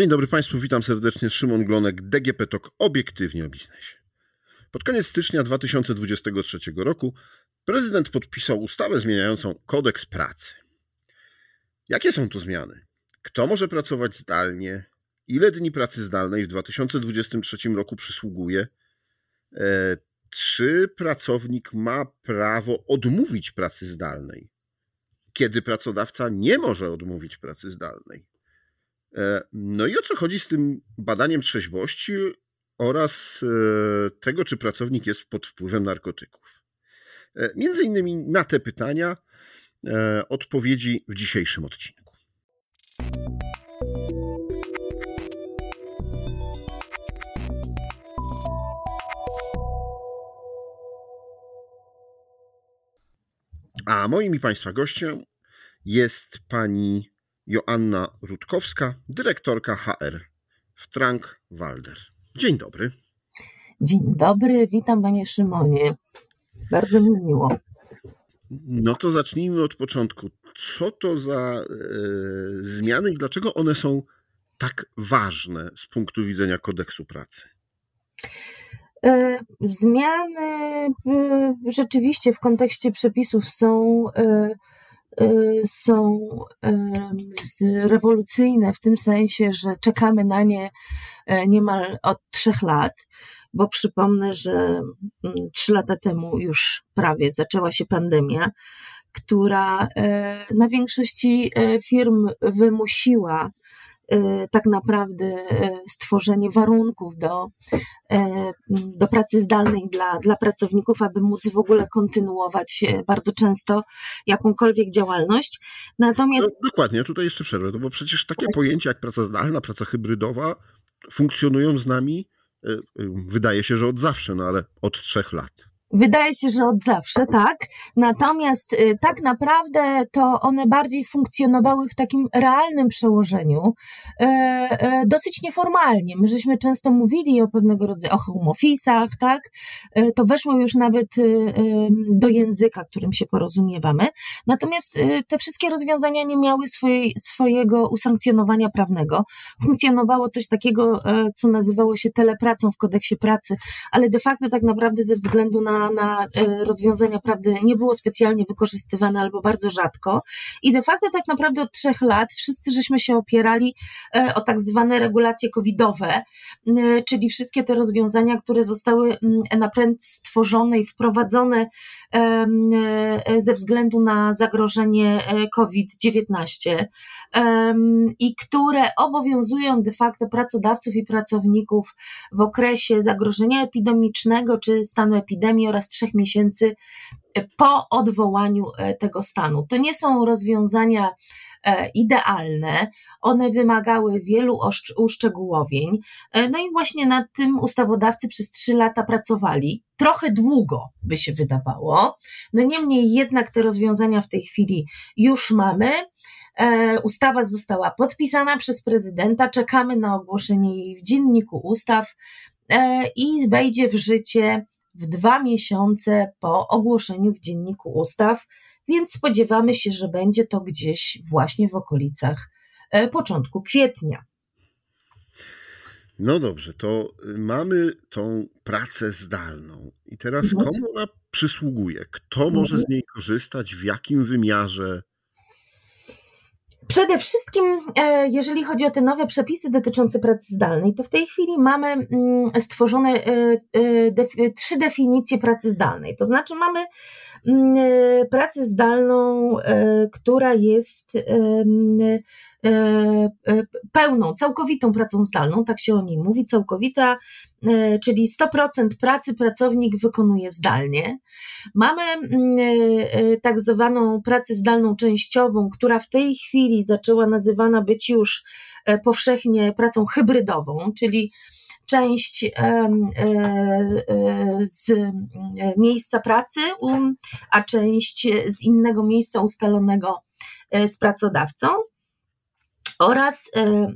Dzień dobry Państwu, witam serdecznie. Szymon Glonek, DGP TOK, obiektywnie o biznesie. Pod koniec stycznia 2023 roku prezydent podpisał ustawę zmieniającą kodeks pracy. Jakie są to zmiany? Kto może pracować zdalnie? Ile dni pracy zdalnej w 2023 roku przysługuje? E, czy pracownik ma prawo odmówić pracy zdalnej? Kiedy pracodawca nie może odmówić pracy zdalnej? E, no i o co chodzi z tym badaniem trzeźwości oraz e, tego, czy pracownik jest pod wpływem narkotyków? E, między innymi na te pytania odpowiedzi w dzisiejszym odcinku. A moim i Państwa gościem jest pani Joanna Rutkowska, dyrektorka HR w Trank Walder. Dzień dobry. Dzień dobry, witam panie Szymonie. Bardzo mi miło. No to zacznijmy od początku. Co to za e, zmiany i dlaczego one są tak ważne z punktu widzenia kodeksu pracy? E, zmiany e, rzeczywiście w kontekście przepisów są są rewolucyjne w tym sensie, że czekamy na nie e, niemal od trzech lat, bo przypomnę, że mm, trzy lata temu już prawie zaczęła się pandemia, która e, na większości e, firm wymusiła Y, tak naprawdę y, stworzenie warunków do, y, do pracy zdalnej dla, dla pracowników, aby móc w ogóle kontynuować bardzo często jakąkolwiek działalność. Natomiast. No, dokładnie, tutaj jeszcze przerwę, no bo przecież takie tak. pojęcia jak praca zdalna, praca hybrydowa funkcjonują z nami, wydaje się, że od zawsze, no ale od trzech lat. Wydaje się, że od zawsze, tak. Natomiast y, tak naprawdę to one bardziej funkcjonowały w takim realnym przełożeniu, y, y, dosyć nieformalnie. My żeśmy często mówili o pewnego rodzaju o home office'ach, tak. To weszło już nawet do języka, którym się porozumiewamy. Natomiast te wszystkie rozwiązania nie miały swojej, swojego usankcjonowania prawnego. Funkcjonowało coś takiego, co nazywało się telepracą w kodeksie pracy, ale de facto tak naprawdę ze względu na na, e, rozwiązania prawdy nie było specjalnie wykorzystywane albo bardzo rzadko. I de facto tak naprawdę od trzech lat wszyscy żeśmy się opierali e, o tak zwane regulacje covidowe, czyli wszystkie te rozwiązania, które zostały napręd stworzone i wprowadzone e, ze względu na zagrożenie COVID-19 i które obowiązują de facto pracodawców i pracowników w okresie zagrożenia epidemicznego czy stanu epidemii oraz trzech miesięcy po odwołaniu e, tego stanu. To nie są rozwiązania e, idealne, one wymagały wielu uszczegółowień. E, no i właśnie nad tym ustawodawcy przez trzy lata pracowali. Trochę długo by się wydawało. No niemniej jednak te rozwiązania w tej chwili już mamy. Ustawa została podpisana przez prezydenta, czekamy na ogłoszenie jej w dzienniku ustaw i wejdzie w życie w dwa miesiące po ogłoszeniu w Dzienniku Ustaw, więc spodziewamy się, że będzie to gdzieś właśnie w okolicach e, początku kwietnia. No dobrze, to mamy tą pracę zdalną. I teraz mhm. komu ona przysługuje? Kto może z niej korzystać? W jakim wymiarze? Przede wszystkim, e, jeżeli chodzi o te nowe przepisy dotyczące pracy zdalnej, to w tej chwili mamy mm, stworzone e, e, trzy definicje pracy zdalnej. To znaczy, mamy pracę zdalną, która jest E, e, pełną, całkowitą pracą zdalną, tak się o niej mówi, całkowita, e, czyli 100% pracy pracownik wykonuje zdalnie. Mamy mm, tak zwaną pracę zdalną częściową, która w tej chwili zaczęła nazywana być już powszechnie pracą hybrydową, czyli część z miejsca pracy, a część z innego miejsca ustalonego z pracodawcą. Oraz e, e,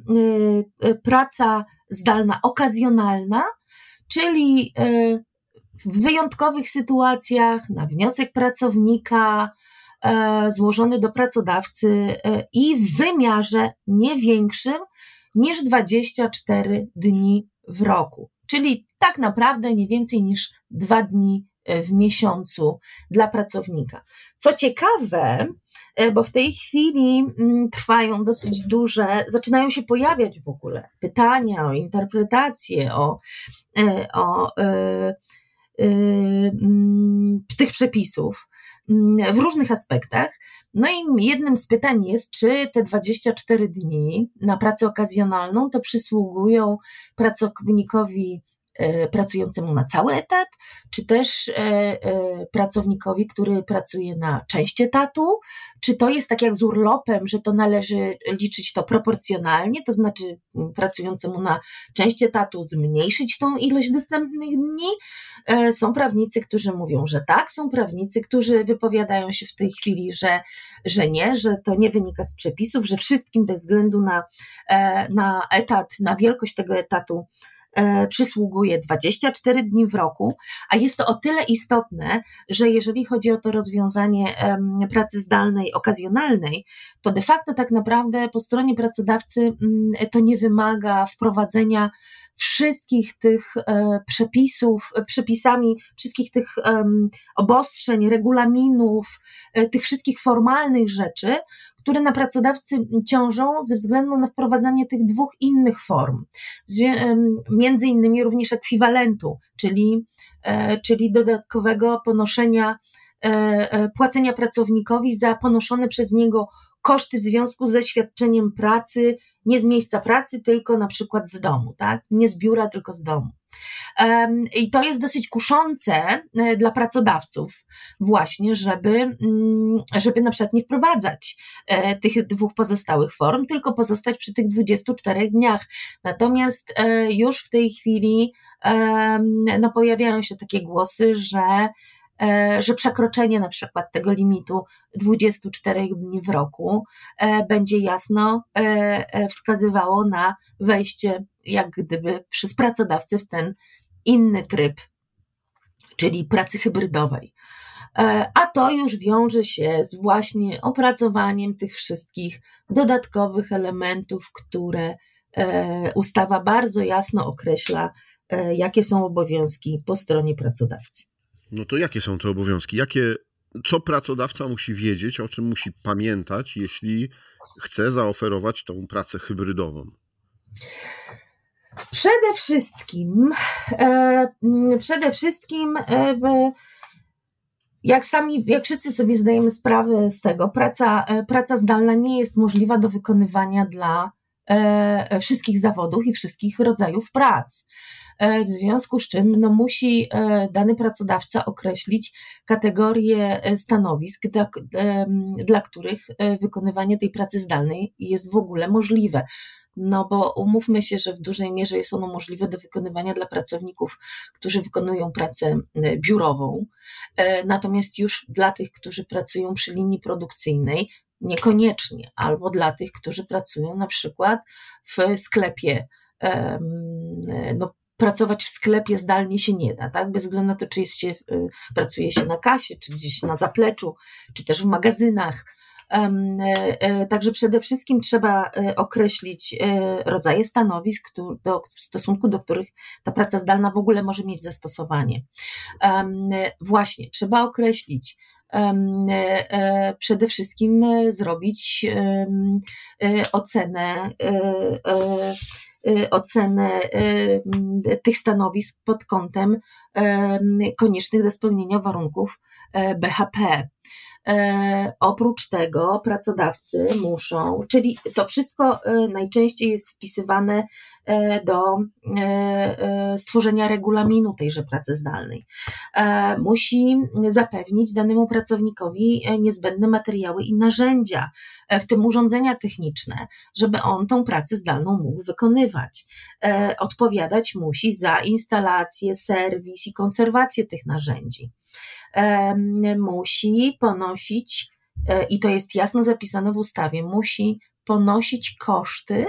e, praca zdalna okazjonalna, czyli w wyjątkowych sytuacjach na wniosek pracownika złożony do pracodawcy i w wymiarze nie większym niż 24 dni w roku. Czyli tak naprawdę nie więcej niż dwa dni e, w miesiącu dla pracownika. Co ciekawe, e, bo w tej chwili mm, trwają dosyć duże, zaczynają się pojawiać w ogóle pytania o interpretację, o, e, o, o mm, tych przepisów mm, w różnych aspektach. No i jednym z pytań jest, czy te 24 dni na pracę okazjonalną to przysługują pracownikowi pracującemu na cały etat, czy też e, e, pracownikowi, który pracuje na część etatu, czy to jest tak jak z urlopem, że to należy liczyć to proporcjonalnie, to znaczy pracującemu na część etatu zmniejszyć tą ilość dostępnych dni. Są prawnicy, którzy mówią, że tak, są prawnicy, którzy wypowiadają się w tej chwili, że, że nie, że to nie wynika z przepisów, że wszystkim bez względu na, na etat, na wielkość tego etatu E, przysługuje 24 dni w roku, a jest to o tyle istotne, że jeżeli chodzi o to rozwiązanie pracy zdalnej, okazjonalnej, to de facto tak naprawdę po stronie pracodawcy mm, to nie wymaga wprowadzenia wszystkich tych e, przepisów, przepisami, wszystkich tych obostrzeń, regulaminów, e, tych wszystkich formalnych rzeczy, które na pracodawcy ciążą ze względu na wprowadzanie tych dwóch innych form, między innymi również ekwiwalentu, czyli, e, czyli dodatkowego ponoszenia, płacenia pracownikowi za ponoszone przez niego koszty w związku ze świadczeniem pracy, nie z miejsca pracy, tylko na przykład z domu, tak? Nie z biura, tylko z domu. I to jest dosyć kuszące e, dla pracodawców, właśnie, żeby, mm, żeby na przykład nie wprowadzać e, tych dwóch pozostałych form, tylko pozostać przy tych 24 dniach. Natomiast e, już w tej chwili no, pojawiają się takie głosy, że że przekroczenie na przykład tego limitu 24 dni w roku będzie jasno wskazywało na wejście jak gdyby przez pracodawcę w ten inny tryb, czyli pracy hybrydowej. E, a to już wiąże się z właśnie opracowaniem tych wszystkich dodatkowych elementów, które e, ustawa bardzo jasno określa, e, jakie są obowiązki po stronie pracodawcy. No to jakie są te obowiązki? Jakie, co pracodawca musi wiedzieć, o czym musi pamiętać, jeśli chce zaoferować tą pracę hybrydową? Przede wszystkim, e, przede wszystkim, e, jak sami, jak wszyscy sobie zdajemy sprawę z tego, praca, e, praca zdalna nie jest możliwa do wykonywania dla wszystkich zawodów i wszystkich rodzajów prac. W związku z czym no, musi dany pracodawca określić kategorie stanowisk, dla, dla których wykonywanie tej pracy zdalnej jest w ogóle możliwe. No bo umówmy się, że w dużej mierze jest ono możliwe do wykonywania dla pracowników, którzy wykonują pracę biurową, e, natomiast już dla tych, którzy pracują przy linii produkcyjnej, niekoniecznie, albo dla tych, którzy pracują na przykład w sklepie, no, pracować w sklepie zdalnie się nie da, tak? Bez względu na to, czy jest się, y, pracuje się na kasie, czy gdzieś na zapleczu, czy też w magazynach, E, e, także przede wszystkim trzeba e, określić rodzaje stanowisk, w stosunku do których ta praca zdalna w ogóle może mieć zastosowanie. Właśnie, trzeba określić, przede wszystkim zrobić ocenę ocenę tych stanowisk pod kątem koniecznych do spełnienia warunków BHP. E, oprócz tego pracodawcy muszą, czyli to wszystko e, najczęściej jest wpisywane e, do stworzenia regulaminu tejże pracy zdalnej. Musi zapewnić danemu pracownikowi niezbędne materiały i narzędzia, w tym urządzenia techniczne, żeby on tą pracę zdalną mógł wykonywać. Odpowiadać musi za instalację, serwis i konserwację tych narzędzi musi ponosić, e, i to jest jasno zapisane w ustawie, musi ponosić koszty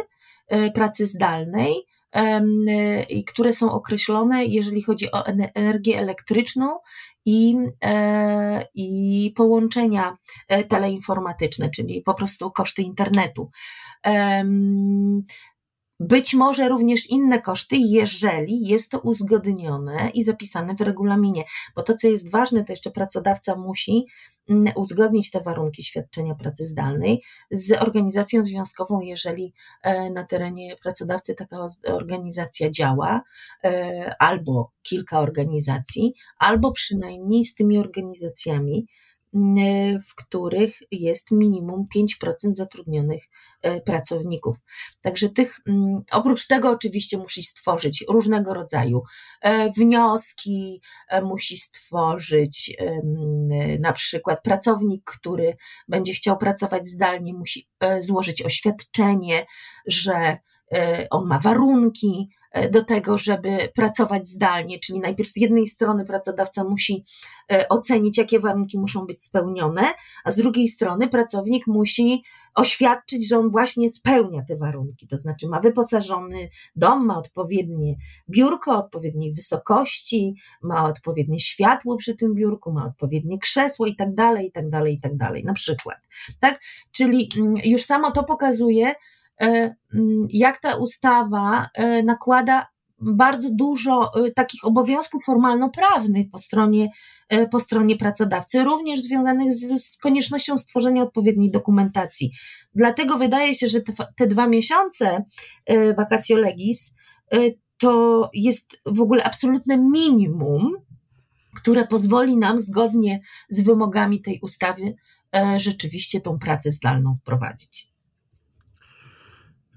e, pracy zdalnej, które są określone, jeżeli chodzi o energię elektryczną i, e, i połączenia teleinformatyczne, czyli po prostu koszty internetu. Być może również inne koszty, jeżeli jest to uzgodnione i zapisane w regulaminie. Bo to, co jest ważne, to jeszcze pracodawca musi mm, uzgodnić te warunki świadczenia pracy zdalnej z organizacją związkową, jeżeli e, na terenie pracodawcy taka organizacja działa, e, albo kilka organizacji, albo przynajmniej z tymi organizacjami, w których jest minimum 5% zatrudnionych e, pracowników. Także tych, mm, oprócz tego oczywiście musi stworzyć różnego rodzaju wnioski, musi stworzyć na przykład pracownik, który będzie chciał pracować zdalnie, musi złożyć oświadczenie, że on ma warunki, E, do tego, żeby pracować zdalnie, czyli najpierw z jednej strony pracodawca musi e, ocenić, jakie warunki muszą być spełnione, a z drugiej strony pracownik musi oświadczyć, że on właśnie spełnia te warunki, to znaczy ma wyposażony dom, ma odpowiednie biurko, odpowiedniej wysokości, ma odpowiednie światło przy tym biurku, ma odpowiednie krzesło i tak dalej, i tak dalej, i tak dalej, na przykład. Tak? Czyli mm, już samo to pokazuje, E, jak ta ustawa e, nakłada bardzo dużo e, takich obowiązków formalno-prawnych po stronie, po stronie pracodawcy, również związanych z, z koniecznością stworzenia odpowiedniej dokumentacji. Dlatego wydaje się, że te, te dwa miesiące vacatio legis to jest w ogóle absolutne minimum, które pozwoli nam zgodnie z wymogami tej ustawy rzeczywiście tą pracę zdalną wprowadzić.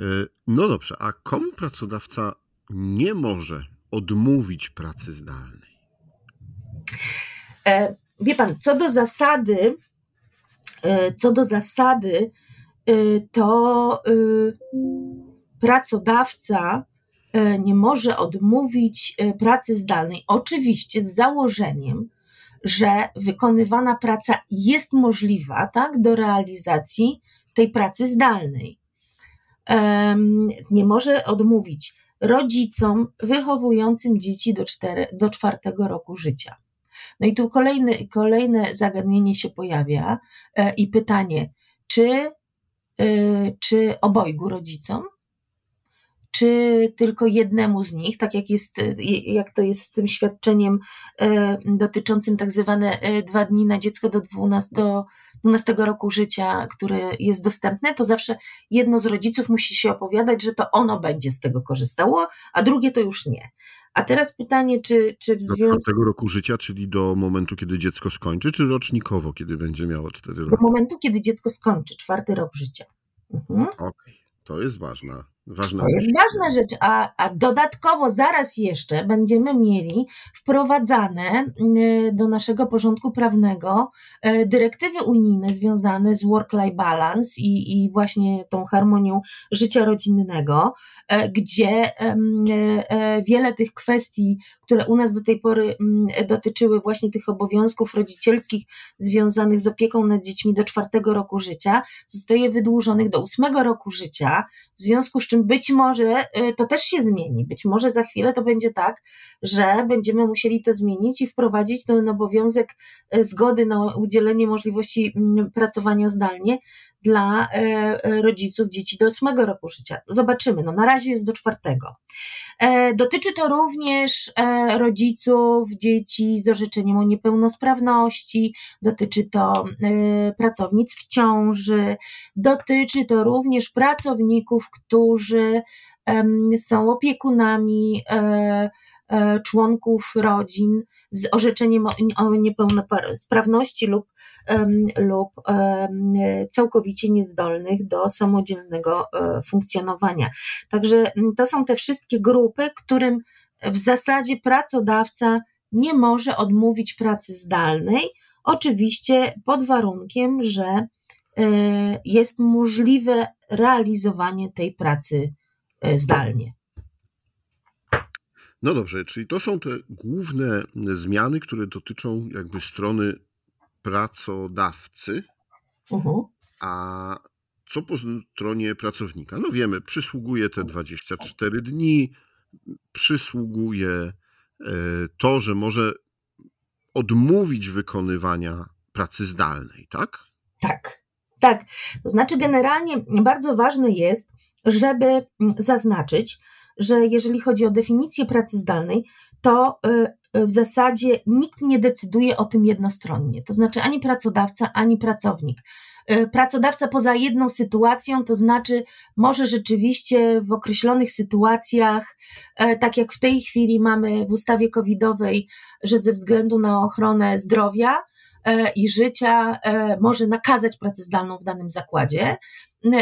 E, no dobrze, a komu pracodawca nie może odmówić pracy zdalnej? E, wie pan, co do zasady, e, co do zasady, to pracodawca nie może odmówić pracy zdalnej. Oczywiście z założeniem, że wykonywana praca jest możliwa tak, do realizacji tej pracy zdalnej nie może odmówić rodzicom wychowującym dzieci do, cztery, do czwartego roku życia. No i tu kolejny, kolejne zagadnienie się pojawia e, i pytanie, czy, e, czy obojgu rodzicom, czy tylko jednemu z nich, tak jak, jest, jak to jest z tym świadczeniem e, dotyczącym tak zwane dwa dni na dziecko do 12, do 12 roku życia, które jest dostępne, to zawsze jedno z rodziców musi się opowiadać, że to ono będzie z tego korzystało, a drugie to już nie. A teraz pytanie, czy, czy w związku... Do roku życia, czyli do momentu, kiedy dziecko skończy, czy rocznikowo, kiedy będzie miało 4 lata? Do momentu, kiedy dziecko skończy, czwarty rok życia. Mhm. Okej, okay. to jest ważna Ważna to jest ważna rzecz, a, a dodatkowo zaraz jeszcze będziemy mieli wprowadzane y, do naszego porządku prawnego y, dyrektywy unijne związane z work-life balance i, i właśnie tą harmonią życia rodzinnego, y, gdzie wiele tych kwestii, które u nas do tej pory mm, dotyczyły właśnie tych obowiązków rodzicielskich związanych z opieką nad dziećmi do czwartego roku życia, zostaje wydłużonych do ósmego roku życia, w związku z czym być może y, to też się zmieni. Być może za chwilę to będzie tak, że będziemy musieli to zmienić i wprowadzić ten obowiązek y, zgody na udzielenie możliwości mm, pracowania zdalnie dla y, rodziców dzieci do ósmego roku życia. Zobaczymy. No na razie jest do czwartego. E, dotyczy to również e, rodziców dzieci z orzeczeniem o niepełnosprawności, dotyczy to e, pracownic w ciąży, dotyczy to również pracowników, którzy są opiekunami członków rodzin z orzeczeniem o niepełnosprawności lub, lub całkowicie niezdolnych do samodzielnego funkcjonowania. Także to są te wszystkie grupy, którym w zasadzie pracodawca nie może odmówić pracy zdalnej, oczywiście pod warunkiem, że e, jest możliwe realizowanie tej pracy e, zdalnie. No dobrze, czyli to są te główne zmiany, które dotyczą jakby strony pracodawcy. Uh-huh. A co po stronie pracownika? No wiemy, przysługuje te 24 dni, przysługuje e, to, że może odmówić wykonywania pracy zdalnej, tak? Tak, tak. To znaczy, generalnie bardzo ważne jest, żeby mm, zaznaczyć, że jeżeli chodzi o definicję pracy zdalnej, to w zasadzie nikt nie decyduje o tym jednostronnie. To znaczy ani pracodawca, ani pracownik. E, pracodawca poza jedną sytuacją, to znaczy może rzeczywiście w określonych sytuacjach, e, tak jak w tej chwili mamy w ustawie covidowej, że ze względu na ochronę zdrowia e, i życia może nakazać pracę zdalną w danym zakładzie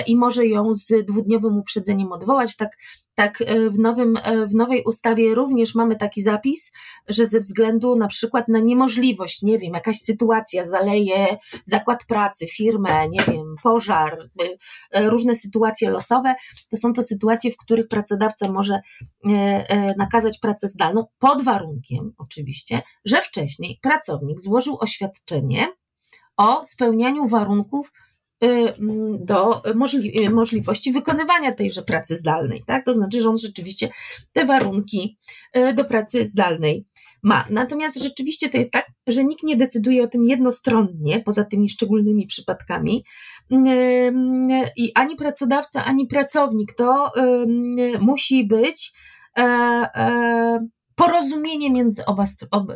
i może ją z dwudniowym uprzedzeniem odwołać. Tak tak e, w, nowym, e, w nowej ustawie również mamy taki zapis, że ze względu na przykład na niemożliwość, nie wiem, jakaś sytuacja zaleje zakład pracy, firmę, nie wiem, pożar, e, różne sytuacje losowe, to są to sytuacje, w których pracodawca może nakazać pracę zdalną pod warunkiem oczywiście, że wcześniej pracownik złożył oświadczenie o spełnianiu warunków Y, do możli y, możliwości wykonywania tejże pracy zdalnej, tak? To znaczy, że on rzeczywiście te warunki y, do pracy zdalnej ma. Natomiast rzeczywiście to jest tak, że nikt nie decyduje o tym jednostronnie, poza tymi szczególnymi przypadkami. I ani pracodawca, ani pracownik to musi być e, e, porozumienie między oba,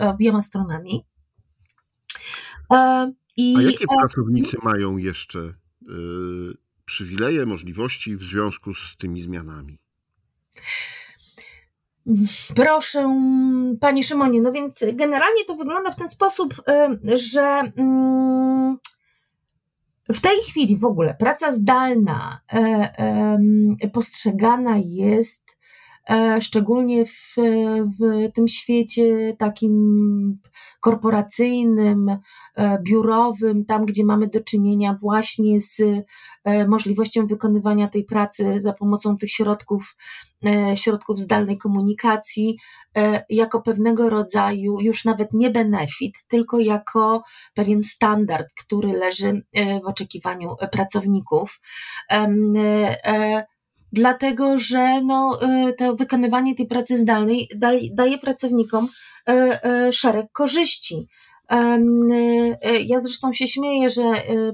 obiema stronami. E, i, A jakie pracownicy mają jeszcze y, przywileje, możliwości w związku z tymi zmianami? Proszę, Panie Szymonie, no więc generalnie to wygląda w ten sposób, y, że mm, w tej chwili w ogóle praca zdalna y, postrzegana jest E, szczególnie w, w tym świecie takim korporacyjnym, e, biurowym, tam gdzie mamy do czynienia właśnie z e, możliwością wykonywania tej pracy za pomocą tych środków, środków zdalnej komunikacji, jako pewnego rodzaju już nawet nie benefit, tylko jako pewien standard, który leży w oczekiwaniu pracowników dlatego że no, y, to wykonywanie tej pracy zdalnej daje pracownikom y, y, szereg korzyści. Ja zresztą się śmieję, że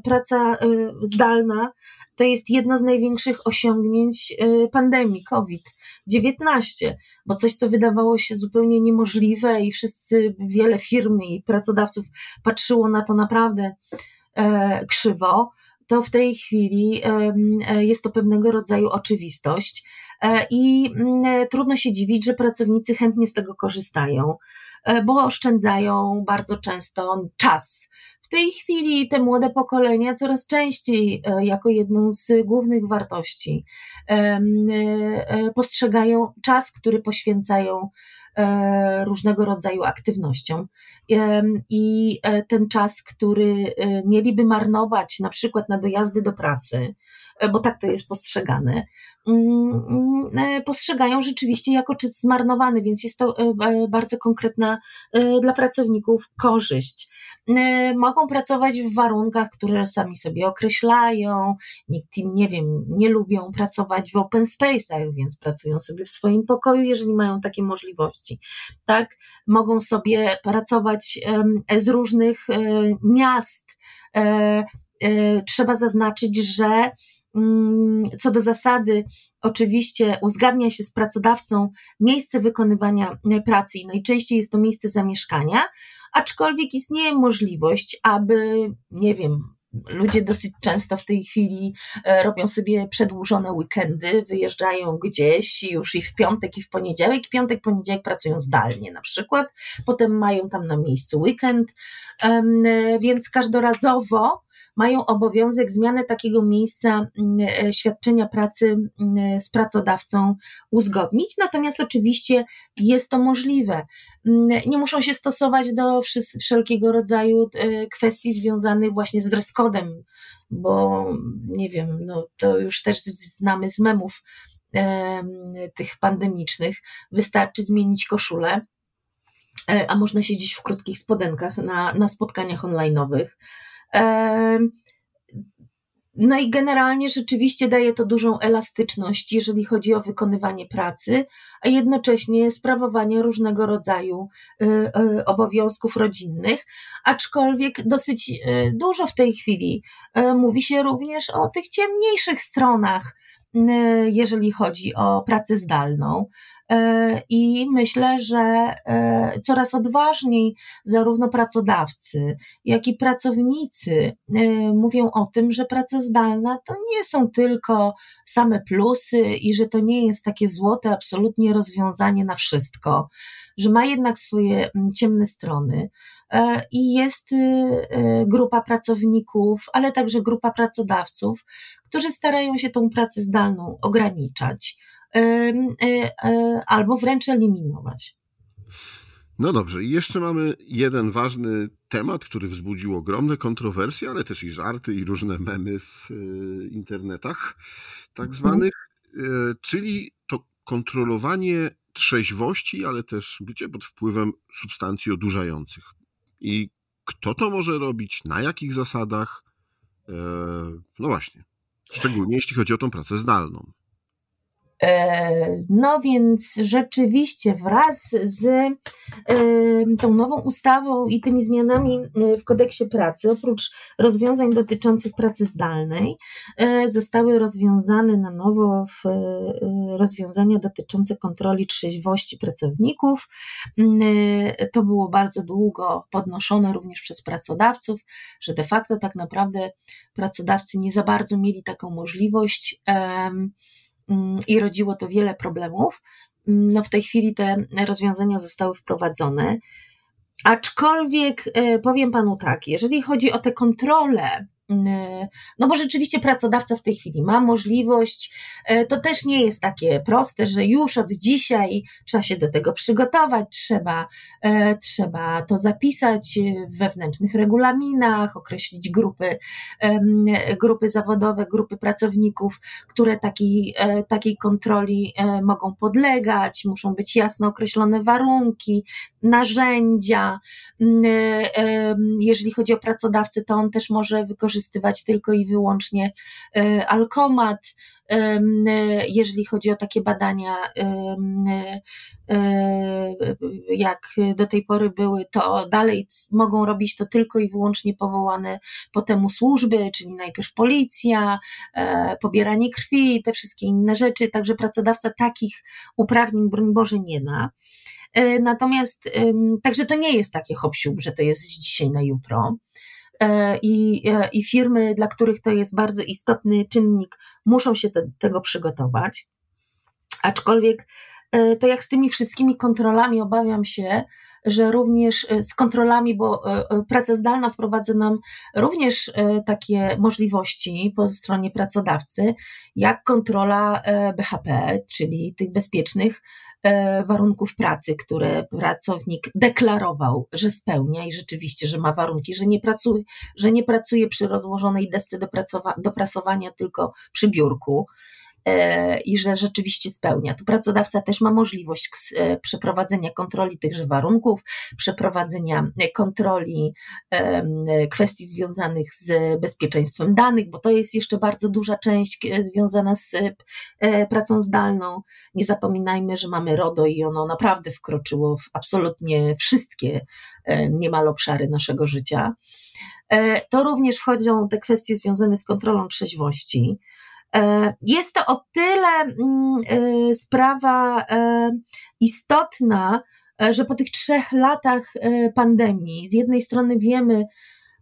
praca zdalna to jest jedno z największych osiągnięć pandemii COVID-19, bo coś, co wydawało się zupełnie niemożliwe i wszyscy, wiele firm i pracodawców patrzyło na to naprawdę e, krzywo to w tej chwili e, jest to pewnego rodzaju oczywistość e, i mm, e, trudno się dziwić, że pracownicy chętnie z tego korzystają, bo oszczędzają bardzo często czas. W tej chwili te młode pokolenia coraz częściej jako jedną z głównych wartości postrzegają czas, który poświęcają różnego rodzaju aktywnościom. I e, ten czas, który e, mieliby marnować na przykład na dojazdy do pracy, bo tak to jest postrzegane, mm, mm, postrzegają rzeczywiście jako czas zmarnowany, więc jest to bardzo konkretna dla pracowników korzyść. Mogą pracować w warunkach, które sami sobie określają. Nikt im, nie wiem, nie lubią pracować w open space'ach, więc pracują sobie w swoim pokoju, jeżeli mają takie możliwości. Tak? Mogą sobie pracować z różnych miast. E, e, trzeba zaznaczyć, że co do zasady, oczywiście uzgadnia się z pracodawcą miejsce wykonywania pracy i najczęściej jest to miejsce zamieszkania, aczkolwiek istnieje możliwość, aby, nie wiem, ludzie dosyć często w tej chwili e, robią sobie przedłużone weekendy, wyjeżdżają gdzieś już i w piątek, i w poniedziałek. Piątek, poniedziałek pracują zdalnie na przykład, potem mają tam na miejscu weekend, więc każdorazowo mają obowiązek zmiany takiego miejsca e, świadczenia pracy z pracodawcą uzgodnić, natomiast oczywiście jest to możliwe. Mm, nie muszą się stosować do wszelkiego rodzaju e, kwestii związanych właśnie z dress codem, bo nie wiem, no to już też znamy z memów tych pandemicznych. Wystarczy zmienić koszulę, e, a można siedzieć w krótkich spodenkach na, na spotkaniach online'owych. No i generalnie rzeczywiście daje to dużą elastyczność, jeżeli chodzi o wykonywanie pracy, a jednocześnie sprawowanie różnego rodzaju y, y, obowiązków rodzinnych, aczkolwiek dosyć y, dużo w tej chwili mówi się również o tych ciemniejszych stronach jeżeli chodzi o pracę zdalną. E, I myślę, że e, coraz odważniej zarówno pracodawcy, jak i pracownicy e, mówią o tym, że praca zdalna to nie są tylko same plusy i że to nie jest takie złote absolutnie rozwiązanie na wszystko, że ma jednak swoje ciemne strony. I jest grupa pracowników, ale także grupa pracodawców, którzy starają się tą pracę zdalną ograniczać albo wręcz eliminować. No dobrze, i jeszcze mamy jeden ważny temat, który wzbudził ogromne kontrowersje, ale też i żarty, i różne memy w e, internetach, tak mhm. zwanych, czyli to kontrolowanie trzeźwości, ale też bycie pod wpływem substancji odurzających. I kto to może robić, na jakich zasadach? No właśnie, szczególnie jeśli chodzi o tą pracę zdalną. E, no więc rzeczywiście wraz z e, tą nową ustawą i tymi zmianami e, w kodeksie pracy, oprócz rozwiązań dotyczących pracy zdalnej, zostały rozwiązane na nowo rozwiązania dotyczące kontroli trzeźwości pracowników. To było bardzo długo podnoszone również przez pracodawców, że de facto tak naprawdę pracodawcy nie za bardzo mieli taką możliwość i rodziło to wiele problemów. Mm, no w tej chwili te rozwiązania zostały wprowadzone. Aczkolwiek e, powiem panu tak, jeżeli chodzi o te kontrole no bo rzeczywiście pracodawca w tej chwili ma możliwość, e, to też nie jest takie proste, że już od dzisiaj trzeba się do tego przygotować, trzeba, e, trzeba to zapisać w wewnętrznych regulaminach, określić grupy, grupy zawodowe, grupy pracowników, które takiej, e, takiej kontroli mogą podlegać, muszą być jasno określone warunki, narzędzia. Jeżeli chodzi o pracodawcę, to on też może wykorzystać wykorzystywać tylko i wyłącznie e, alkomat, e, jeżeli chodzi o takie badania, e, jak do tej pory były, to dalej mogą robić to tylko i wyłącznie powołane po temu służby, czyli najpierw policja, pobieranie krwi, te wszystkie inne rzeczy, także pracodawca takich uprawnień, broń Boże, nie ma. Natomiast, także to nie jest takie hop że to jest z dzisiaj na jutro. E, i, e, i firmy, dla których to jest bardzo istotny czynnik, muszą się do tego przygotować. Aczkolwiek e, to jak z tymi wszystkimi kontrolami, obawiam się, że również z kontrolami, bo praca zdalna wprowadza nam również takie możliwości po stronie pracodawcy, jak kontrola BHP, czyli tych bezpiecznych warunków pracy, które pracownik deklarował, że spełnia i rzeczywiście, że ma warunki, że nie pracuje, że nie pracuje przy rozłożonej desce do, do prasowania, tylko przy biurku. E, i że rzeczywiście spełnia. Tu pracodawca też ma możliwość e, przeprowadzenia kontroli tychże warunków, przeprowadzenia kontroli kwestii związanych z bezpieczeństwem danych, bo to jest jeszcze bardzo duża część e, związana z pracą zdalną. Nie zapominajmy, że mamy RODO i ono naprawdę wkroczyło w absolutnie wszystkie niemal obszary naszego życia. To również wchodzą te kwestie związane z kontrolą trzeźwości. E, jest to o tyle mm, e, sprawa e, istotna, że po tych trzech latach pandemii, z jednej strony wiemy,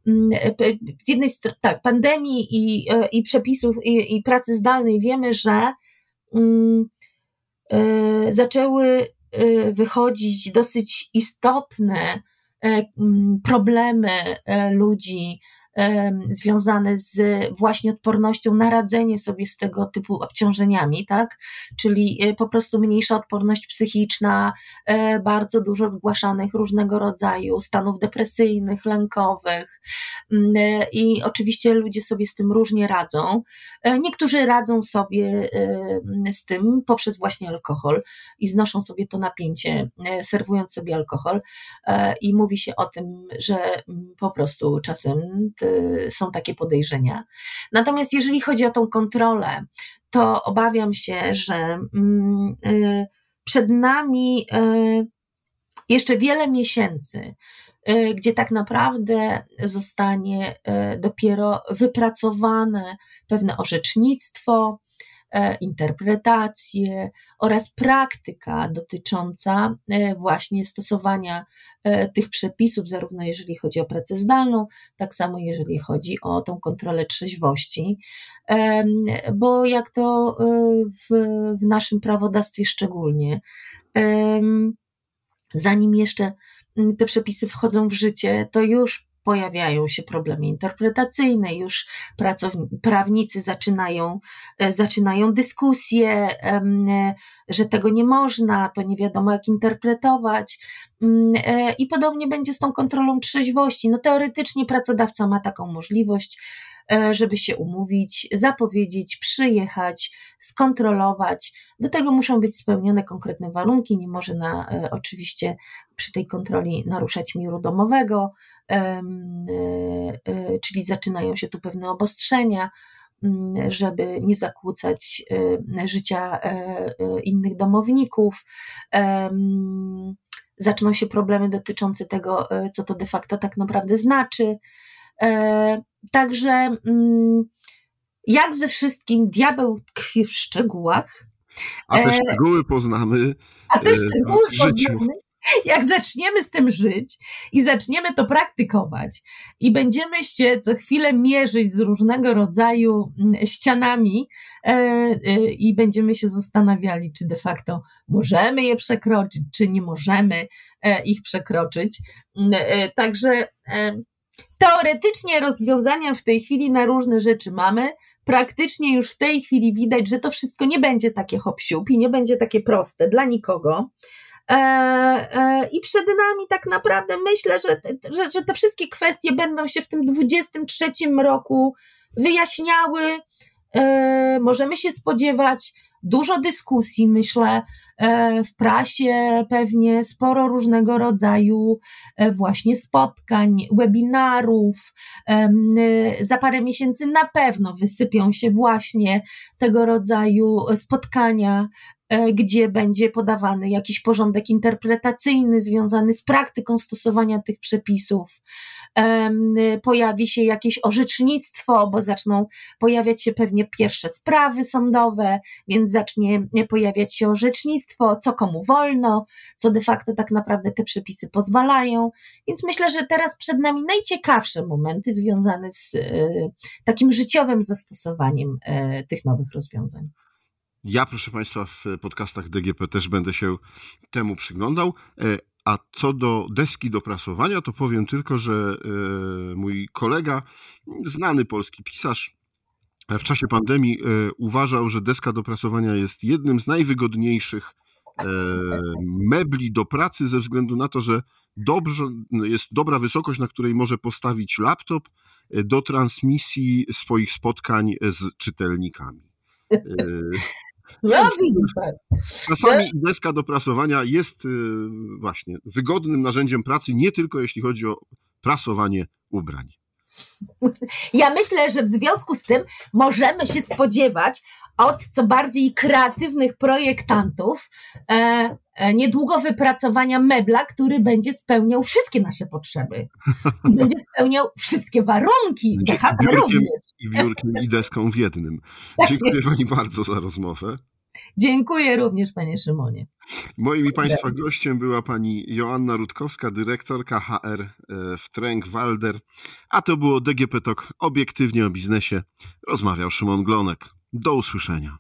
mm, z jednej strony, tak, pandemii i, i przepisów i, i pracy zdalnej wiemy, że um, zaczęły wychodzić dosyć istotne problemy ludzi związane z właśnie odpornością na radzenie sobie z tego typu obciążeniami, tak? Czyli e, po prostu mniejsza odporność psychiczna, e, bardzo dużo zgłaszanych różnego rodzaju stanów depresyjnych, lękowych mm, e, i oczywiście ludzie sobie z tym różnie radzą. Niektórzy radzą sobie z tym poprzez właśnie alkohol i znoszą sobie to napięcie, serwując sobie alkohol i mówi się o tym, że mm, po prostu czasem są takie podejrzenia. Natomiast jeżeli chodzi o tą kontrolę, to obawiam się, że mm, y, przed nami y, jeszcze wiele miesięcy, gdzie tak naprawdę zostanie dopiero wypracowane pewne orzecznictwo, interpretacje oraz praktyka dotycząca e, właśnie stosowania tych przepisów, zarówno jeżeli chodzi o pracę zdalną, tak samo jeżeli chodzi o tą kontrolę trzeźwości, bo jak to w, w naszym prawodawstwie szczególnie, zanim jeszcze mm, te przepisy wchodzą w życie, to już pojawiają się problemy interpretacyjne, już prawnicy zaczynają, e, zaczynają dyskusje, że tego nie można, to nie wiadomo jak interpretować. Mm, e, I podobnie będzie z tą kontrolą trzeźwości. No teoretycznie pracodawca ma taką możliwość, E, żeby się umówić, zapowiedzieć, przyjechać, skontrolować. Do tego muszą być spełnione konkretne warunki, nie może na, e, oczywiście przy tej kontroli naruszać miru domowego, czyli zaczynają się tu pewne obostrzenia, mm, żeby nie zakłócać życia innych domowników. Zaczną się problemy dotyczące tego, co to de facto tak naprawdę znaczy. Także mm, jak ze wszystkim diabeł tkwi w szczegółach. A te e, szczegóły poznamy. A te e, szczegóły poznamy. Jak zaczniemy z tym żyć i zaczniemy to praktykować i będziemy się co chwilę mierzyć z różnego rodzaju mm, ścianami e, i będziemy się zastanawiali, czy de facto możemy je przekroczyć, czy nie możemy ich przekroczyć. Mm, także Teoretycznie rozwiązania w tej chwili na różne rzeczy mamy. Praktycznie już w tej chwili widać, że to wszystko nie będzie takie hop i nie będzie takie proste dla nikogo. E, e, I przed nami tak naprawdę myślę, że, że, że te wszystkie kwestie będą się w tym 23 roku wyjaśniały. E, możemy się spodziewać dużo dyskusji, myślę, w prasie pewnie sporo różnego rodzaju właśnie spotkań, webinarów. Za parę miesięcy na pewno wysypią się właśnie tego rodzaju spotkania gdzie będzie podawany jakiś porządek interpretacyjny związany z praktyką stosowania tych przepisów pojawi się jakieś orzecznictwo, bo zaczną pojawiać się pewnie pierwsze sprawy sądowe, więc zacznie pojawiać się orzecznictwo, co komu wolno, co de facto tak naprawdę te przepisy pozwalają. Więc myślę, że teraz przed nami najciekawsze momenty związane z e, takim życiowym zastosowaniem e, tych nowych rozwiązań. Ja, proszę Państwa, w podcastach DGP też będę się temu przyglądał. E, a co do deski do prasowania, to powiem tylko, że e, mój kolega, znany polski pisarz, w czasie pandemii e, uważał, że deska do prasowania jest jednym z najwygodniejszych mebli do pracy ze względu na to, że dobrze, jest dobra wysokość, na której może postawić laptop do transmisji swoich spotkań z czytelnikami. No, widzę pan. Czasami no. deska do prasowania jest y, właśnie wygodnym narzędziem pracy, nie tylko jeśli chodzi o prasowanie ubrań. Ja myślę, że w związku z tym możemy się spodziewać od co bardziej kreatywnych projektantów e, e, niedługo wypracowania mebla, który będzie spełniał wszystkie nasze potrzeby. I będzie spełniał wszystkie warunki. I biurkiem, I biurkiem, i deską w jednym. Tak Dziękuję Pani bardzo za rozmowę. Dziękuję również, panie Szymonie. Moim i państwa gościem była pani Joanna Rutkowska, dyrektorka HR e, w Tręg Walder, a to było DGP Talk obiektywnie o biznesie. Rozmawiał Szymon Glonek. Do usłyszenia.